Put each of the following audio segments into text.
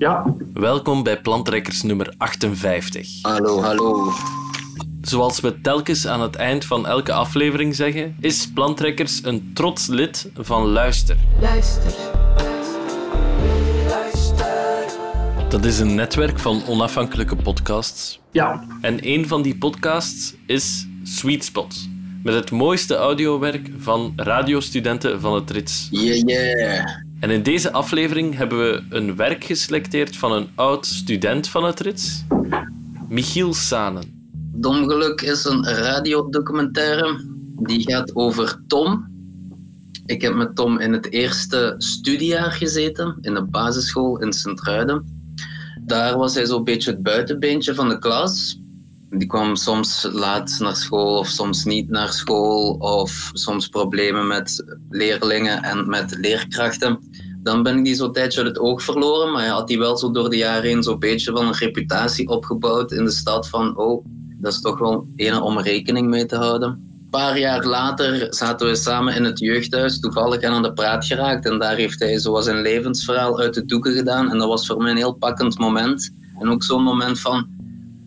Ja. Welkom bij Plantrekkers nummer 58. Hallo, hallo. Zoals we telkens aan het eind van elke aflevering zeggen, is Plantrekkers een trots lid van Luister. Luister. Dat is een netwerk van onafhankelijke podcasts. Ja. En een van die podcasts is Sweet Spot. Met het mooiste audiowerk van radiostudenten van het RITS. Yeah, yeah. En in deze aflevering hebben we een werk geselecteerd van een oud student van het RITS, Michiel Sanen. Domgeluk is een radiodocumentaire die gaat over Tom. Ik heb met Tom in het eerste studiejaar gezeten, in de basisschool in Sint-Truiden. Daar was hij zo'n beetje het buitenbeentje van de klas. Die kwam soms laat naar school of soms niet naar school of soms problemen met leerlingen en met leerkrachten. Dan ben ik die zo'n tijdje uit het oog verloren, maar had die wel zo door de jaren heen zo'n beetje van een reputatie opgebouwd in de stad van oh, dat is toch wel een om rekening mee te houden. Een paar jaar later zaten we samen in het jeugdhuis, toevallig aan de praat geraakt. En daar heeft hij zo zijn levensverhaal uit de doeken gedaan. En dat was voor mij een heel pakkend moment. En ook zo'n moment van,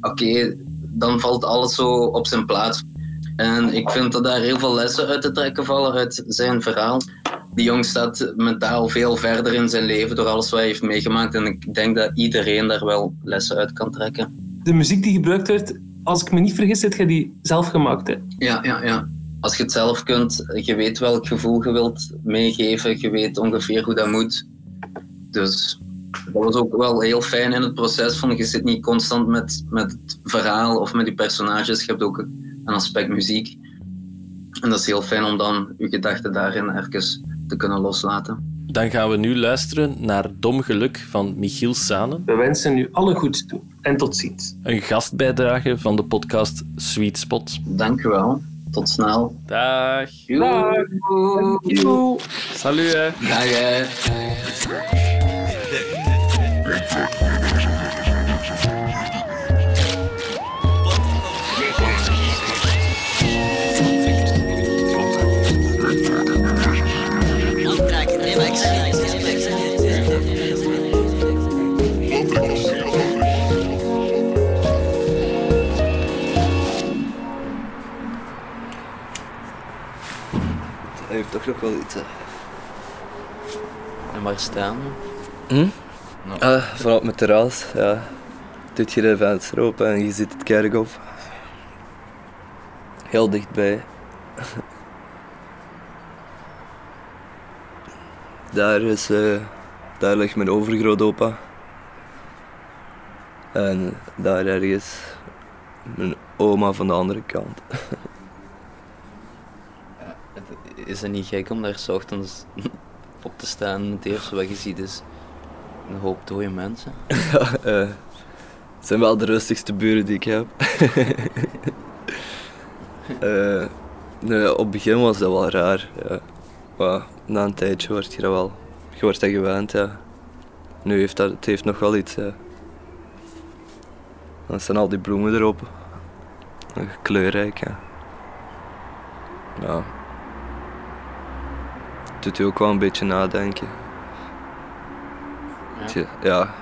oké, dan valt alles zo op zijn plaats. En ik vind dat daar heel veel lessen uit te trekken vallen uit zijn verhaal. Die jong staat mentaal veel verder in zijn leven door alles wat hij heeft meegemaakt. En ik denk dat iedereen daar wel lessen uit kan trekken. De muziek die gebruikt werd, als ik me niet vergis, heb je die zelf gemaakt. Hè? Ja, ja, ja. Als je het zelf kunt, je weet welk gevoel je wilt meegeven, je weet ongeveer hoe dat moet. Dus dat was ook wel heel fijn in het proces. Van, je zit niet constant met, met het verhaal of met die personages. Je hebt ook een aspect muziek. En dat is heel fijn om dan je gedachten daarin even te kunnen loslaten. Dan gaan we nu luisteren naar Dom Geluk van Michiel Sanen. We wensen u alle goeds toe en tot ziens. Een gastbijdrage van de podcast Sweet Spot. Dank u wel. Tot snel. Dag. Dag. Doei. Salut. Hè. Dag. hè. Heeft toch nog wel iets, hè. En waar staan we? Hm? Ah, vanop mijn terras, ja. Doet je de venster open en je ziet het kerkhof. Heel dichtbij. Daar is, eh, daar ligt mijn overgrootopa. En daar ergens mijn oma van de andere kant. Is het niet gek om daar s ochtends op te staan en het eerste wat je ziet is een hoop dode mensen? Ja, eh, het zijn wel de rustigste buren die ik heb. Eh, nee, op het begin was dat wel raar. Ja. Maar na een tijdje word je dat wel. Je wordt dat gewend, ja. Nu heeft dat, het heeft nog wel iets. Ja. Dan staan al die bloemen erop. Kleurrijk, ja. Ja. Doet je ook wel een beetje nadenken. Ja.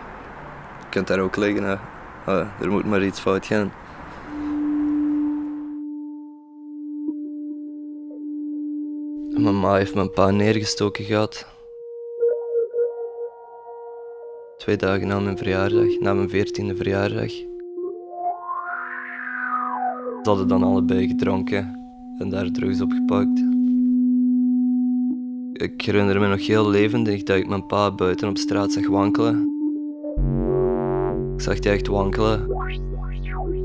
Je kunt daar ook liggen. Ah, er moet maar iets fout gaan. Mijn ma heeft mijn pa neergestoken gehad. Twee dagen na mijn verjaardag, na mijn veertiende verjaardag. Ze hadden dan allebei gedronken en daar drugs op gepakt. Ik herinner me nog heel levendig dat ik mijn pa buiten op straat zag wankelen. Ik zag die echt wankelen.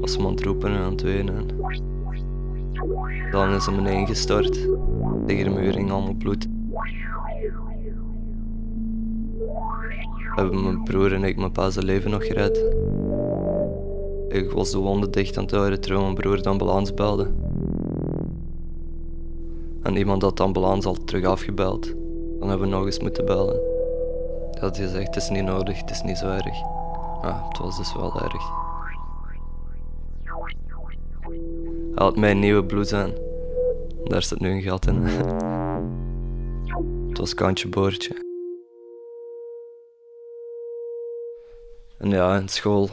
Was hem aan het roepen en aan het wenen. Dan is hem ineengestort. Tegen de muur ging allemaal bloed. Hebben mijn broer en ik mijn pa zijn leven nog gered. Ik was de wonden dicht aan het houden terwijl mijn broer de ambulance belde. En iemand had de ambulance al terug afgebeld. Dan hebben we nog eens moeten bellen. Hij had gezegd, het is niet nodig, het is niet zo erg. Maar het was dus wel erg. Hij had mijn nieuwe blouse aan. Daar zit nu een gat in. Het was kantje boordje. En ja, in school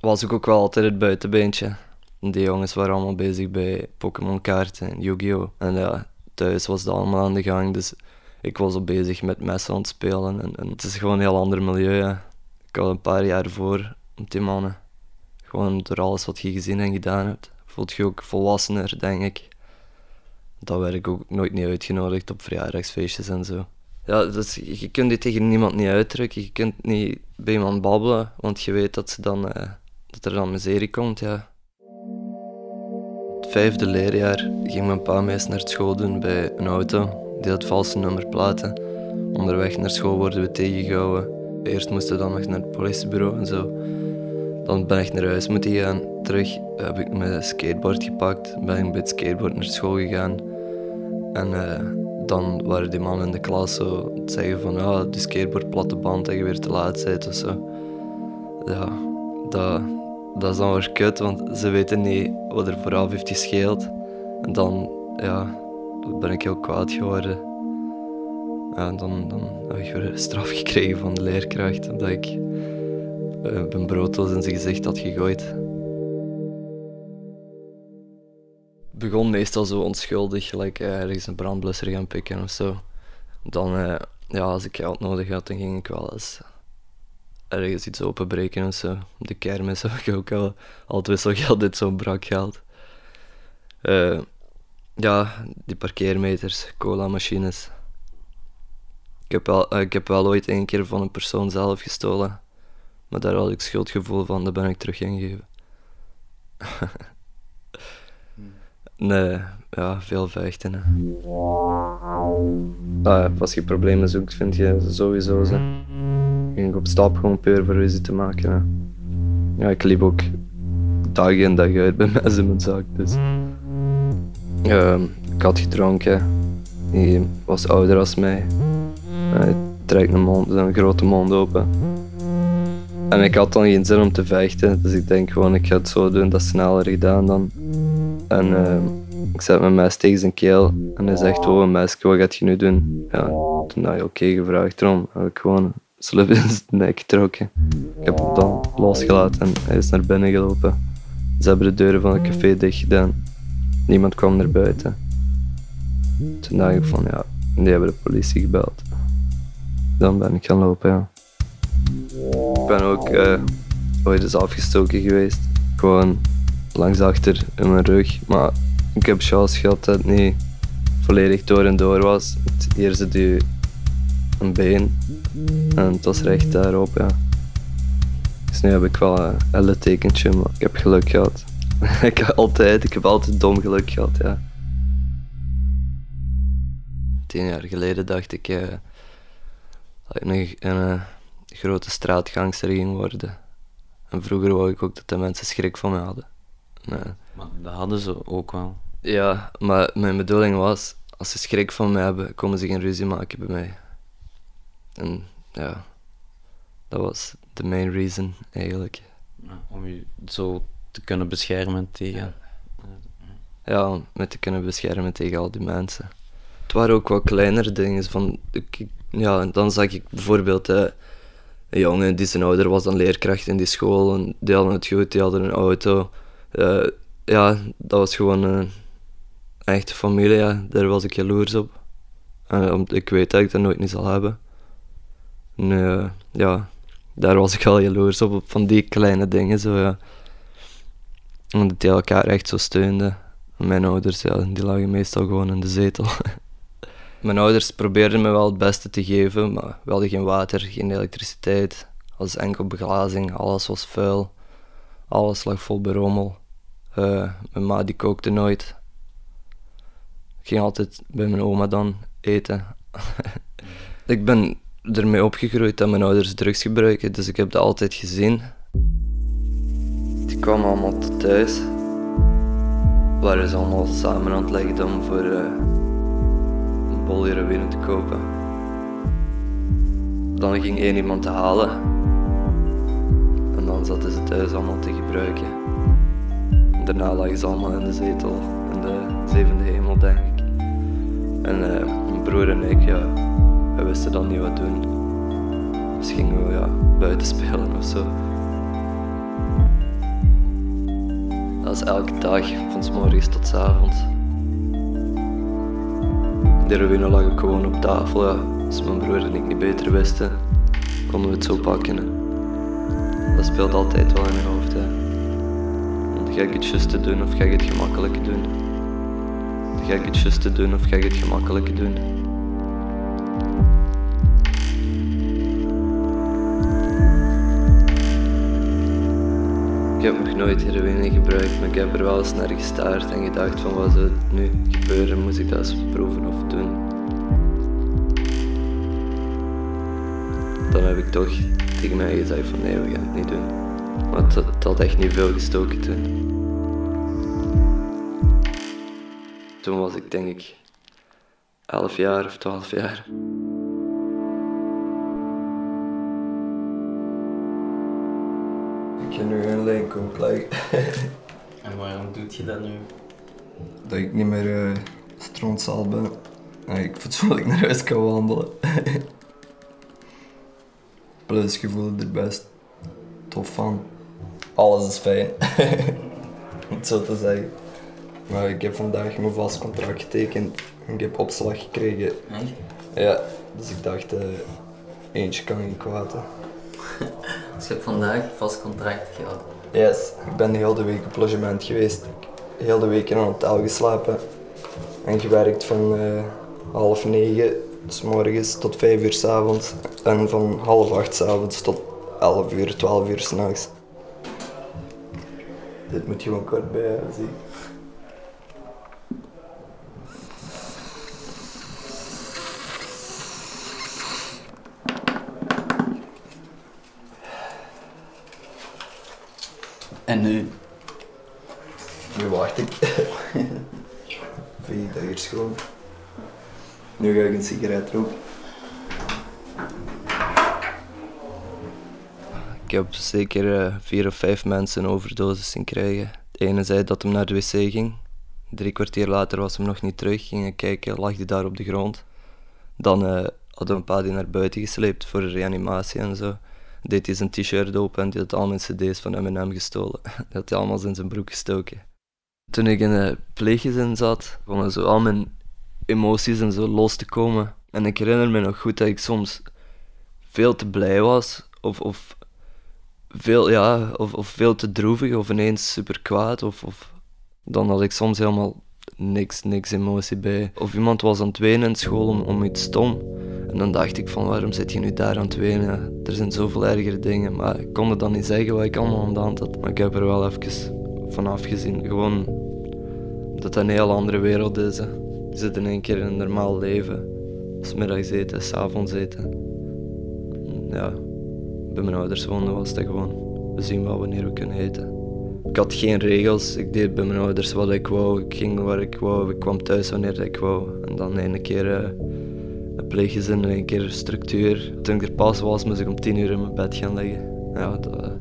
was ik ook wel altijd het buitenbeentje. En die jongens waren allemaal bezig bij Pokémon kaarten en Yu-Gi-Oh! En ja, thuis was dat allemaal aan de gang, dus ik was al bezig met messen aan het spelen. En, en het is gewoon een heel ander milieu. Ja. Ik had een paar jaar voor met die mannen. Gewoon door alles wat je gezien en gedaan hebt, voelt je ook volwassener, denk ik. Dat werd ik ook nooit niet uitgenodigd op verjaardagsfeestjes en zo. Ja, dus je kunt dit tegen niemand niet uitdrukken. Je kunt niet bij iemand babbelen, want je weet dat, ze dan, eh, dat er dan miserie komt. Ja. Vijfde leerjaar ging mijn pa meest naar school doen bij een auto. Die had valse nummerplaten. Onderweg naar school worden we tegengehouden. Eerst moesten we dan nog naar het politiebureau en zo. Dan ben ik naar huis moeten gaan. Terug heb ik mijn skateboard gepakt. Ben ik bij het skateboard naar school gegaan. En eh, dan waren die mannen in de klas zo het zeggen van ja, de skateboard platte band dat je weer te laat bent of zo. Ja, dat, dat is dan weer kut, want ze weten niet wat er vooraf heeft gescheeld. En dan, ja, ben ik heel kwaad geworden. Ja, en dan, dan heb ik weer straf gekregen van de leerkracht, omdat ik uh, mijn brooddoos in zijn gezicht had gegooid. Het begon meestal zo onschuldig, gelijk uh, ergens een brandblusser gaan pikken of zo. Dan, uh, ja, als ik geld nodig had, dan ging ik wel eens ergens iets openbreken of zo. De kermis heb ik ook al, al het wisselgeld, dit zo'n brak geld. Uh, ja, die parkeermeters, cola-machines. Ik heb, wel, ik heb wel ooit een keer van een persoon zelf gestolen. Maar daar had ik schuldgevoel van, dat ben ik terug ingegeven. nee, ja, veel vechten. Hè. Ah, als je problemen zoekt, vind je sowieso ze. Ging op stap gewoon puur voor ruzie te maken. Hè. Ja, ik liep ook dag in dag uit bij mensen in mijn zak. Dus. Uh, ik had gedronken. Hij was ouder als mij. Hij trekt een, mond, een grote mond open. En ik had dan geen zin om te vechten, dus ik denk gewoon ik ga het zo doen, dat sneller gedaan dan. En uh, ik zet mijn mes tegen zijn keel en hij zegt, oh mes, wat gaat je nu doen? Ja, toen had je oké gevraagd erom, heb ik gewoon slip in zijn nek getrokken. Ik heb hem dan losgelaten en hij is naar binnen gelopen. Ze hebben de deuren van het café dicht gedaan. Niemand kwam naar buiten. Toen dacht ik van ja, die hebben de politie gebeld. Dan ben ik gaan lopen, ja. Ik ben ook uh, ooit eens afgestoken geweest. Gewoon langs achter in mijn rug. Maar ik heb chance gehad dat het niet volledig door en door was. Hier zit u een been en het was recht daarop, ja. Dus nu heb ik wel een L-tekentje, maar ik heb geluk gehad. ik heb altijd, ik heb altijd dom geluk gehad, ja. Tien jaar geleden dacht ik uh, dat ik een, een, een grote straatgangster ging worden. En vroeger wou ik ook dat de mensen schrik van me hadden. Nee. Maar dat hadden ze ook wel. Ja, maar mijn bedoeling was, als ze schrik van me hebben, komen ze geen ruzie maken bij mij. En ja, dat was de main reason eigenlijk. Om je zo te kunnen beschermen tegen. Ja, om me te kunnen beschermen tegen al die mensen. Het waren ook wat kleinere dingen. Van, ik, ja, dan zag ik bijvoorbeeld een jongen die zijn ouder was dan leerkracht in die school. En die hadden het goed, die hadden een auto. Uh, ja, dat was gewoon een echte familie. Ja. Daar was ik jaloers op. Uh, ik weet dat ik dat nooit niet zal hebben. En, ja, daar was ik wel jaloers op, van die kleine dingen. Zo, ja. Omdat die elkaar echt zo steunden. Mijn ouders, ja, die lagen meestal gewoon in de zetel. Mijn ouders probeerden me wel het beste te geven, maar we hadden geen water, geen elektriciteit. Als enkel beglazing, alles was vuil. Alles lag vol berommel. Uh, mijn ma die kookte nooit. Ik ging altijd bij mijn oma dan eten. ik ben ermee opgegroeid dat mijn ouders drugs gebruiken, dus ik heb dat altijd gezien. Die kwamen allemaal thuis. Waren ze allemaal samen aan het leggen om voor uh, een bol heroïne te kopen. Dan ging één iemand te halen. En dan zaten ze thuis allemaal te gebruiken daarna lagen ze allemaal in de zetel, in de zevende hemel, denk ik. En eh, mijn broer en ik, ja, we wisten dan niet wat doen. Dus gingen we ja, buiten spelen of zo. Dat is elke dag, van s morgens tot s avonds. De ruïne lag ook gewoon op tafel, ja. Als mijn broer en ik niet beter wisten, konden we het zo pakken. Hè. Dat speelt altijd wel in mijn hoofd, hè. Ga ik het juiste doen of ga ik het gemakkelijke doen? Ga ik het juiste doen of ga ik het gemakkelijke doen? Ik heb nog nooit heroïne gebruikt, maar ik heb er wel eens naar gestaard en gedacht van wat zou het nu gebeuren, moest ik dat eens proeven of doen. Dan heb ik toch tegen mij gezegd van nee, we gaan het niet doen. Maar het, het had echt niet veel gestoken toen. Toen was ik denk ik 11 jaar of 12 jaar. Ik ga nu een lijn komen pluggen. En waarom doet je dat nu? dat ik niet meer uh, strontzaal ben. En ik fatsoenlijk naar huis kan wandelen. Plus, er best tof van. Alles is fijn. Om het zo te zeggen. Maar ik heb vandaag mijn vast contract getekend. En ik heb opslag gekregen. Echt? Ja, dus ik dacht, eh, eentje kan geen kwaad. hè. Dus je hebt vandaag vast contract gehad. Yes, ik ben de hele week op logement geweest. Heel de week in een hotel geslapen. En gewerkt van eh, half negen s morgens tot vijf uur s avonds. En van half acht s avonds tot elf uur, twaalf uur s'nachts. Dit moet je gewoon kort bij hebben, zie. En nu? Nu wacht ik. Vind je dat hier schoon? Nu ga ik een sigaret roken. Heb zeker eh, vier of vijf mensen een overdosis zien krijgen. De ene zei dat hem naar de wc ging. Drie kwartier later was hem nog niet terug. Gingen kijken, lag hij daar op de grond. Dan eh, hadden een paar die naar buiten gesleept voor de reanimatie en zo. Deed hij zijn t-shirt open en die had al mijn cd's van M&M gestolen. Die had hij allemaal in zijn broek gestoken. Toen ik in een pleeggezin zat, begonnen zo al mijn emoties en zo los te komen. En ik herinner me nog goed dat ik soms veel te blij was, of, of, veel, ja, of, of veel te droevig, of ineens super kwaad. Of, of, dan had ik soms helemaal niks, niks emotie bij. Of iemand was aan het wenen in school om, om iets stom. En dan dacht ik van waarom zit je nu daar aan het wenen? Er zijn zoveel ergere dingen. Maar ik kon het dan niet zeggen wat ik allemaal aan de hand had. Maar ik heb er wel even van afgezien. Gewoon dat het een heel andere wereld is. Hè. Je zit in één keer in een normaal leven. Smiddags eten, s'avonds eten. Ja, bij mijn ouders woonden was dat gewoon. We zien wel wanneer we kunnen eten. Ik had geen regels. Ik deed bij mijn ouders wat ik wou. Ik ging waar ik wou. Ik kwam thuis wanneer ik wou. En dan een keer eh, een pleeggezin, een keer structuur. Toen ik er pas was, moest ik om tien uur in mijn bed gaan liggen. Ja, dat, dat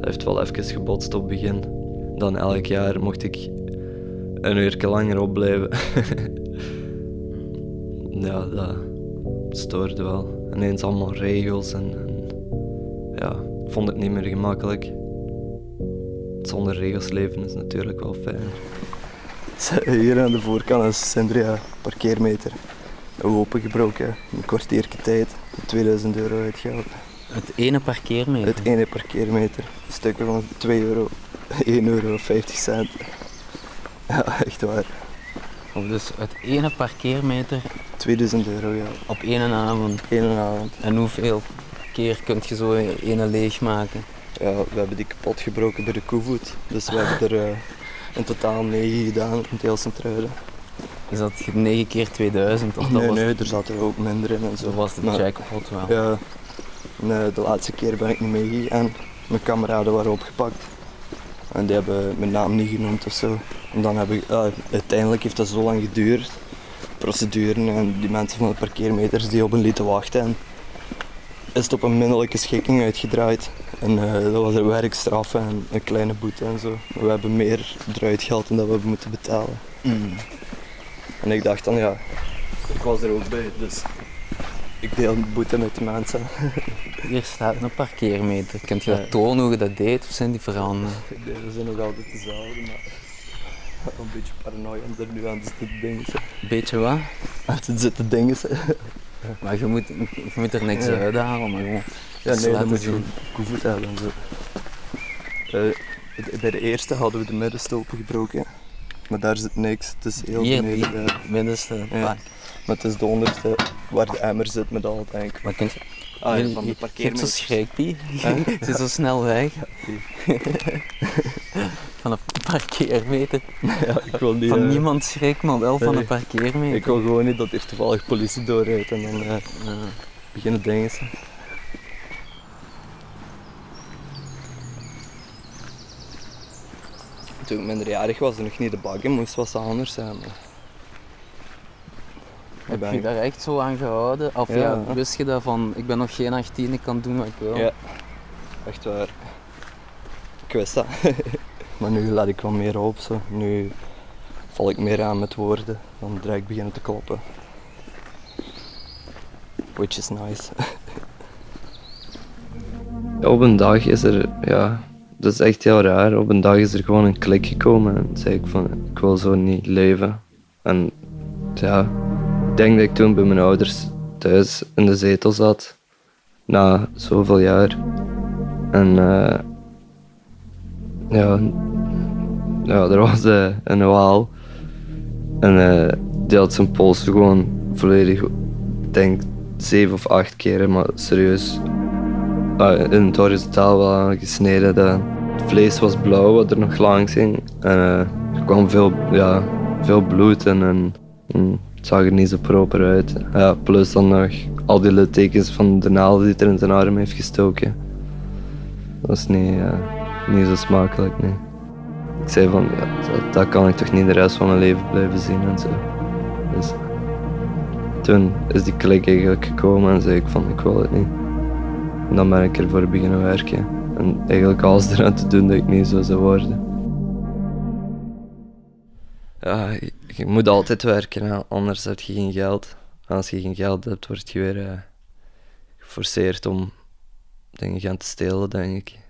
heeft wel even gebotst op het begin. Dan elk jaar mocht ik een uur langer opblijven. ja, dat stoorde wel. Ineens allemaal regels en ja, ik vond het niet meer gemakkelijk. Zonder regels leven is natuurlijk wel fijn. Hier aan de voorkant is Sindria parkeermeter. Opengebroken, een kwartiertje tijd, 2000 euro uitgehaald. Het ene parkeermeter. Het ene parkeermeter, stukken van 2 euro, 1 euro 50 cent. Ja, echt waar. Of dus het ene parkeermeter 2000 euro, ja. op één avond. Eén avond. En hoeveel keer kun je zo ene leegmaken? Ja, we hebben die kapot gebroken bij de koevoet. Dus we hebben er eh, in totaal 9 gedaan in heel Sint-Truiden. Is dat 9 keer 2000? Of dat Nee, was, nee, er zat er ook minder in en zo. dat was de Maar- jackpot wel. Ja, nee, de laatste keer ben ik niet meegegaan. Mijn kameraden waren opgepakt. En die hebben mijn naam niet genoemd of zo. En dan heb ik, ja, uiteindelijk heeft dat zo lang geduurd. Procedure en die mensen van de parkeermeters die op een lieten wachten. Is het op een middelijke schikking uitgedraaid. En eh, dat was er werkstraffen en een kleine boete en zo. Maar we hebben meer eruit geld dan dat we hebben moeten betalen. Mm. En ik dacht dan, ja, ik was er ook bij, dus ik deel de boete met de mensen. Hier staat een parkeermeter. Kunt je dat tonen hoe je dat deed of zijn die veranderd? Nee, we zijn nog altijd dezelfde, maar een beetje paranoia om er nu aan te zitten dingen. Beetje wat? Aan te zitten dingen. Maar je moet, je moet er niks Ja. uithalen, maar gewoon. Ja, nee, dat moet je goed en Zo. Eh, bij de eerste hadden we de middenstolpen gebroken. Maar daar zit niks. Het is heel Hier, beneden. ja. middenste Ja. Maar het is de onderste waar de emmer zit met al, denk ik. Maar kunt je... Ah, ja, van de zo schrik die. Ze is zo snel weg. van een parkeermeter. Ja, ik wil niet, Van eh, niemand schrik, maar wel van een parkeermeter. Ik wil gewoon niet dat er toevallig politie doorrijdt en dan eh, beginnen dingen. Toen ik minderjarig was en nog niet de bak in moest, was dat anders zijn. maar- Heb je daar echt zo aan gehouden? Of ja. Ja. wist je dat van, ik ben nog geen 18, ik kan doen wat ik wil? Ja, echt waar. Ik wist dat. maar nu laat ik wel meer op. Nu val ik meer aan met woorden dan direct beginnen te kloppen. Which is nice. Op een dag is er, ja, dat is echt heel raar. Op een dag is er gewoon een klik gekomen en zei ik van, ik wil zo niet leven. En ja, ik denk dat ik toen bij mijn ouders thuis in de zetel zat na zoveel jaar. En eh, ja, ja, er was eh, een waal. En eh, die had zijn polsen gewoon volledig, denk zeven of acht keren, maar serieus, ah, in het horizontaal wel aangesneden. Dat het vlees was blauw wat er nog langs ging. En eh, er kwam veel, ja, veel bloed en, en, het zag er niet zo proper uit. Ja, plus dan nog al die littekens van de naald die er in zijn arm heeft gestoken. Dat was niet, niet zo smakelijk, nee. Ik zei van, ja, dat, kan ik toch niet de rest van mijn leven blijven zien en zo. Dus toen is die klik eigenlijk gekomen en zei ik van, ik wil het niet. En dan ben ik ervoor beginnen werken. En eigenlijk alles eraan te doen dat ik niet zo zou worden. Ja, je, moet altijd werken, anders heb je geen geld. En als je geen geld hebt, word je weer eh, geforceerd om dingen gaan te stelen, denk ik.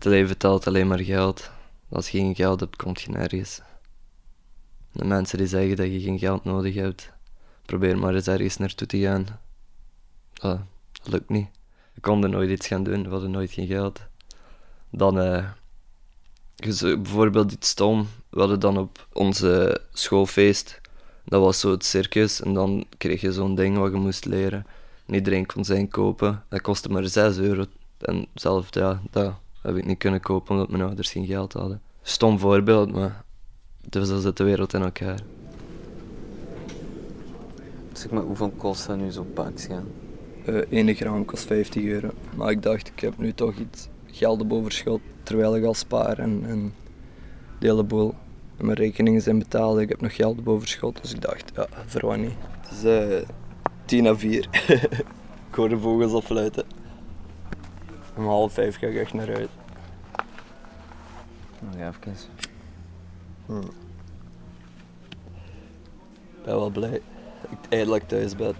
Het leven telt alleen maar geld. Als je geen geld hebt, kom je nergens. De mensen die zeggen dat je geen geld nodig hebt, probeer maar eens ergens naartoe te gaan. Dat, dat lukt niet. We konden nooit iets gaan doen, we hadden nooit geen geld. Dan, eh, je bijvoorbeeld iets stom. We hadden dan op onze schoolfeest, dat was zo het circus, en dan kreeg je zo'n ding wat je moest leren. En iedereen kon zijn kopen. Dat kostte maar 6 euro. En zelf, ja, dat heb ik niet kunnen kopen omdat mijn ouders geen geld hadden. Stom voorbeeld, maar dus zo zit de wereld in elkaar. Zeg maar, hoeveel kost dat nu zo'n pak? Ja? Ene gram kost 50 euro. Maar ik dacht, ik heb nu toch iets geld op overschot terwijl ik al spaar en, en de hele boel. En mijn rekeningen zijn betaald, ik heb nog geld op overschot. Dus ik dacht, ja, voor wat niet. Het is eh 10 à 4. ik hoor de vogels al fluiten. Om half vijf ga ik echt naar huis. Nog even. Ik ben wel blij dat ik eindelijk thuis ben.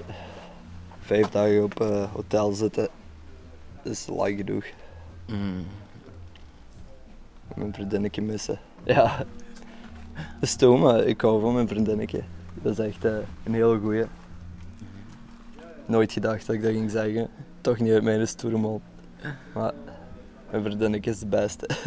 Vijf dagen op eh, hotel zitten is lang genoeg. Mm. Mijn vriendinnetje missen. Ja. Dat is stom, maar ik hou van mijn vriendinnetje. Dat is echt eh, een hele goeie. Nooit gedacht dat ik dat ging zeggen. Toch niet uit mijn stoere. Maar mijn vriendinnetje is de beste.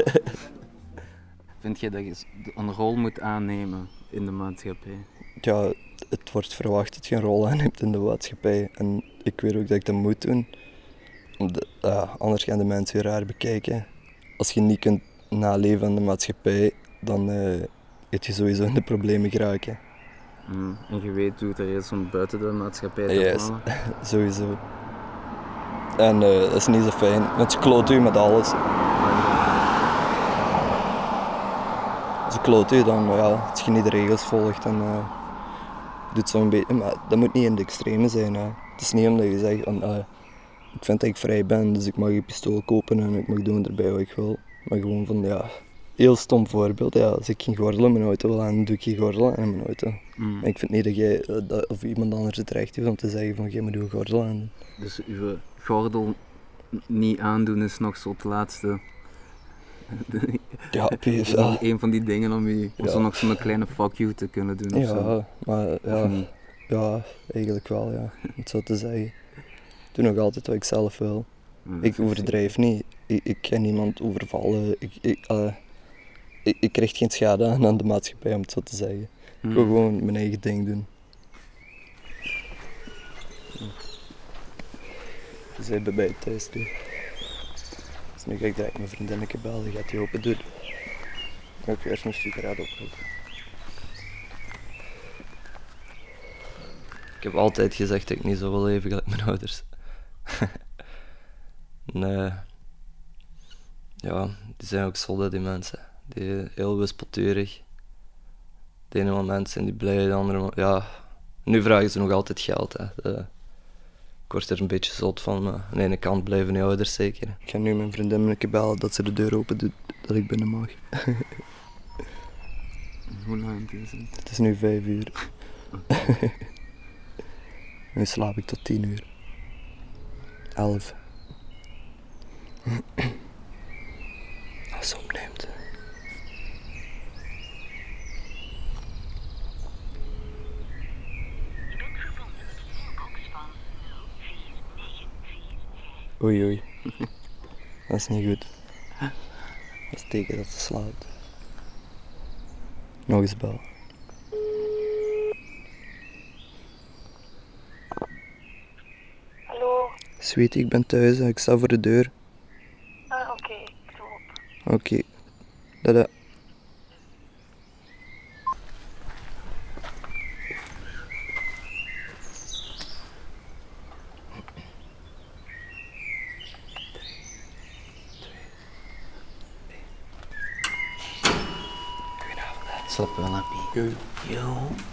Vind je dat je een rol moet aannemen in de maatschappij? ja, het wordt verwacht dat je een rol aanneemt in de maatschappij. En ik weet ook dat ik dat moet doen. Ja, anders gaan de mensen je raar bekijken. Als je niet kunt naleven aan de maatschappij, dan eh gaat je sowieso in de problemen geraken. Mm. En je weet hoe het er is om buiten de maatschappij te Yes. vallen? Sowieso. En eh, dat is niet zo fijn, want ze kloot u met alles. Ze kloot u dan, ja, als je niet de regels volgt, dan eh doet zo'n beetje. Maar dat moet niet in de extreme zijn. Hè. Het is niet omdat je zegt, van, ah, ik vind dat ik vrij ben, dus ik mag een pistool kopen en ik mag doen erbij wat ik wil. Maar gewoon van, ja, heel stom voorbeeld. Ja, als ik geen gordel in mijn auto wil, dan doe ik geen gordel in mijn auto. Mm. Maar ik vind niet dat jij, eh, dat, of iemand anders het recht heeft om te zeggen van, jij moet een gordel aan. Dus uw gordel niet aandoen is nog zo het laatste. Ja, nog een van die dingen om, je, om Ja. zo nog zo'n kleine fuck you te kunnen doen. of zo. Ja, maar Of ja, ja, eigenlijk wel, ja. Om het zo te zeggen. Ik doe nog altijd wat ik zelf wil. Ja, Ik overdrijf niet. Ik, ik ga niemand overvallen. Ik, ik, eh, ik, ik richt geen schade aan aan de maatschappij, om het zo te zeggen. Ik wil gewoon mijn eigen ding doen. Ze zijn bij mij thuis nu. Dus nu ga ik mijn vriendinnetje bellen, gaat die open doen. Ik ga eerst een sigaret oproepen. Ik heb altijd gezegd dat ik niet zo wil leven gelijk mijn ouders. nee. Ja, die zijn ook solide, die mensen. Die heel wispelturig. De ene moment zijn die blij, de andere moment... Ja, nu vragen ze nog altijd geld. Hè. Ik word er een beetje zot van, maar aan de ene kant blijven die ouders zeker. Ik ga nu mijn vriendin een keer bellen dat ze de deur open doet, dat ik binnen mag. Hoe lang is het? Het is nu vijf uur. nu slaap ik tot tien uur. Elf. Als ze opneemt. Oei oei. Dat is niet goed. Dat is teken dat ze slaapt. Nog eens bel. Hallo. Sweetie, ik ben thuis en ik sta voor de deur. Ah, oké. Ik doe op. Oké. Dada. Wel, happy.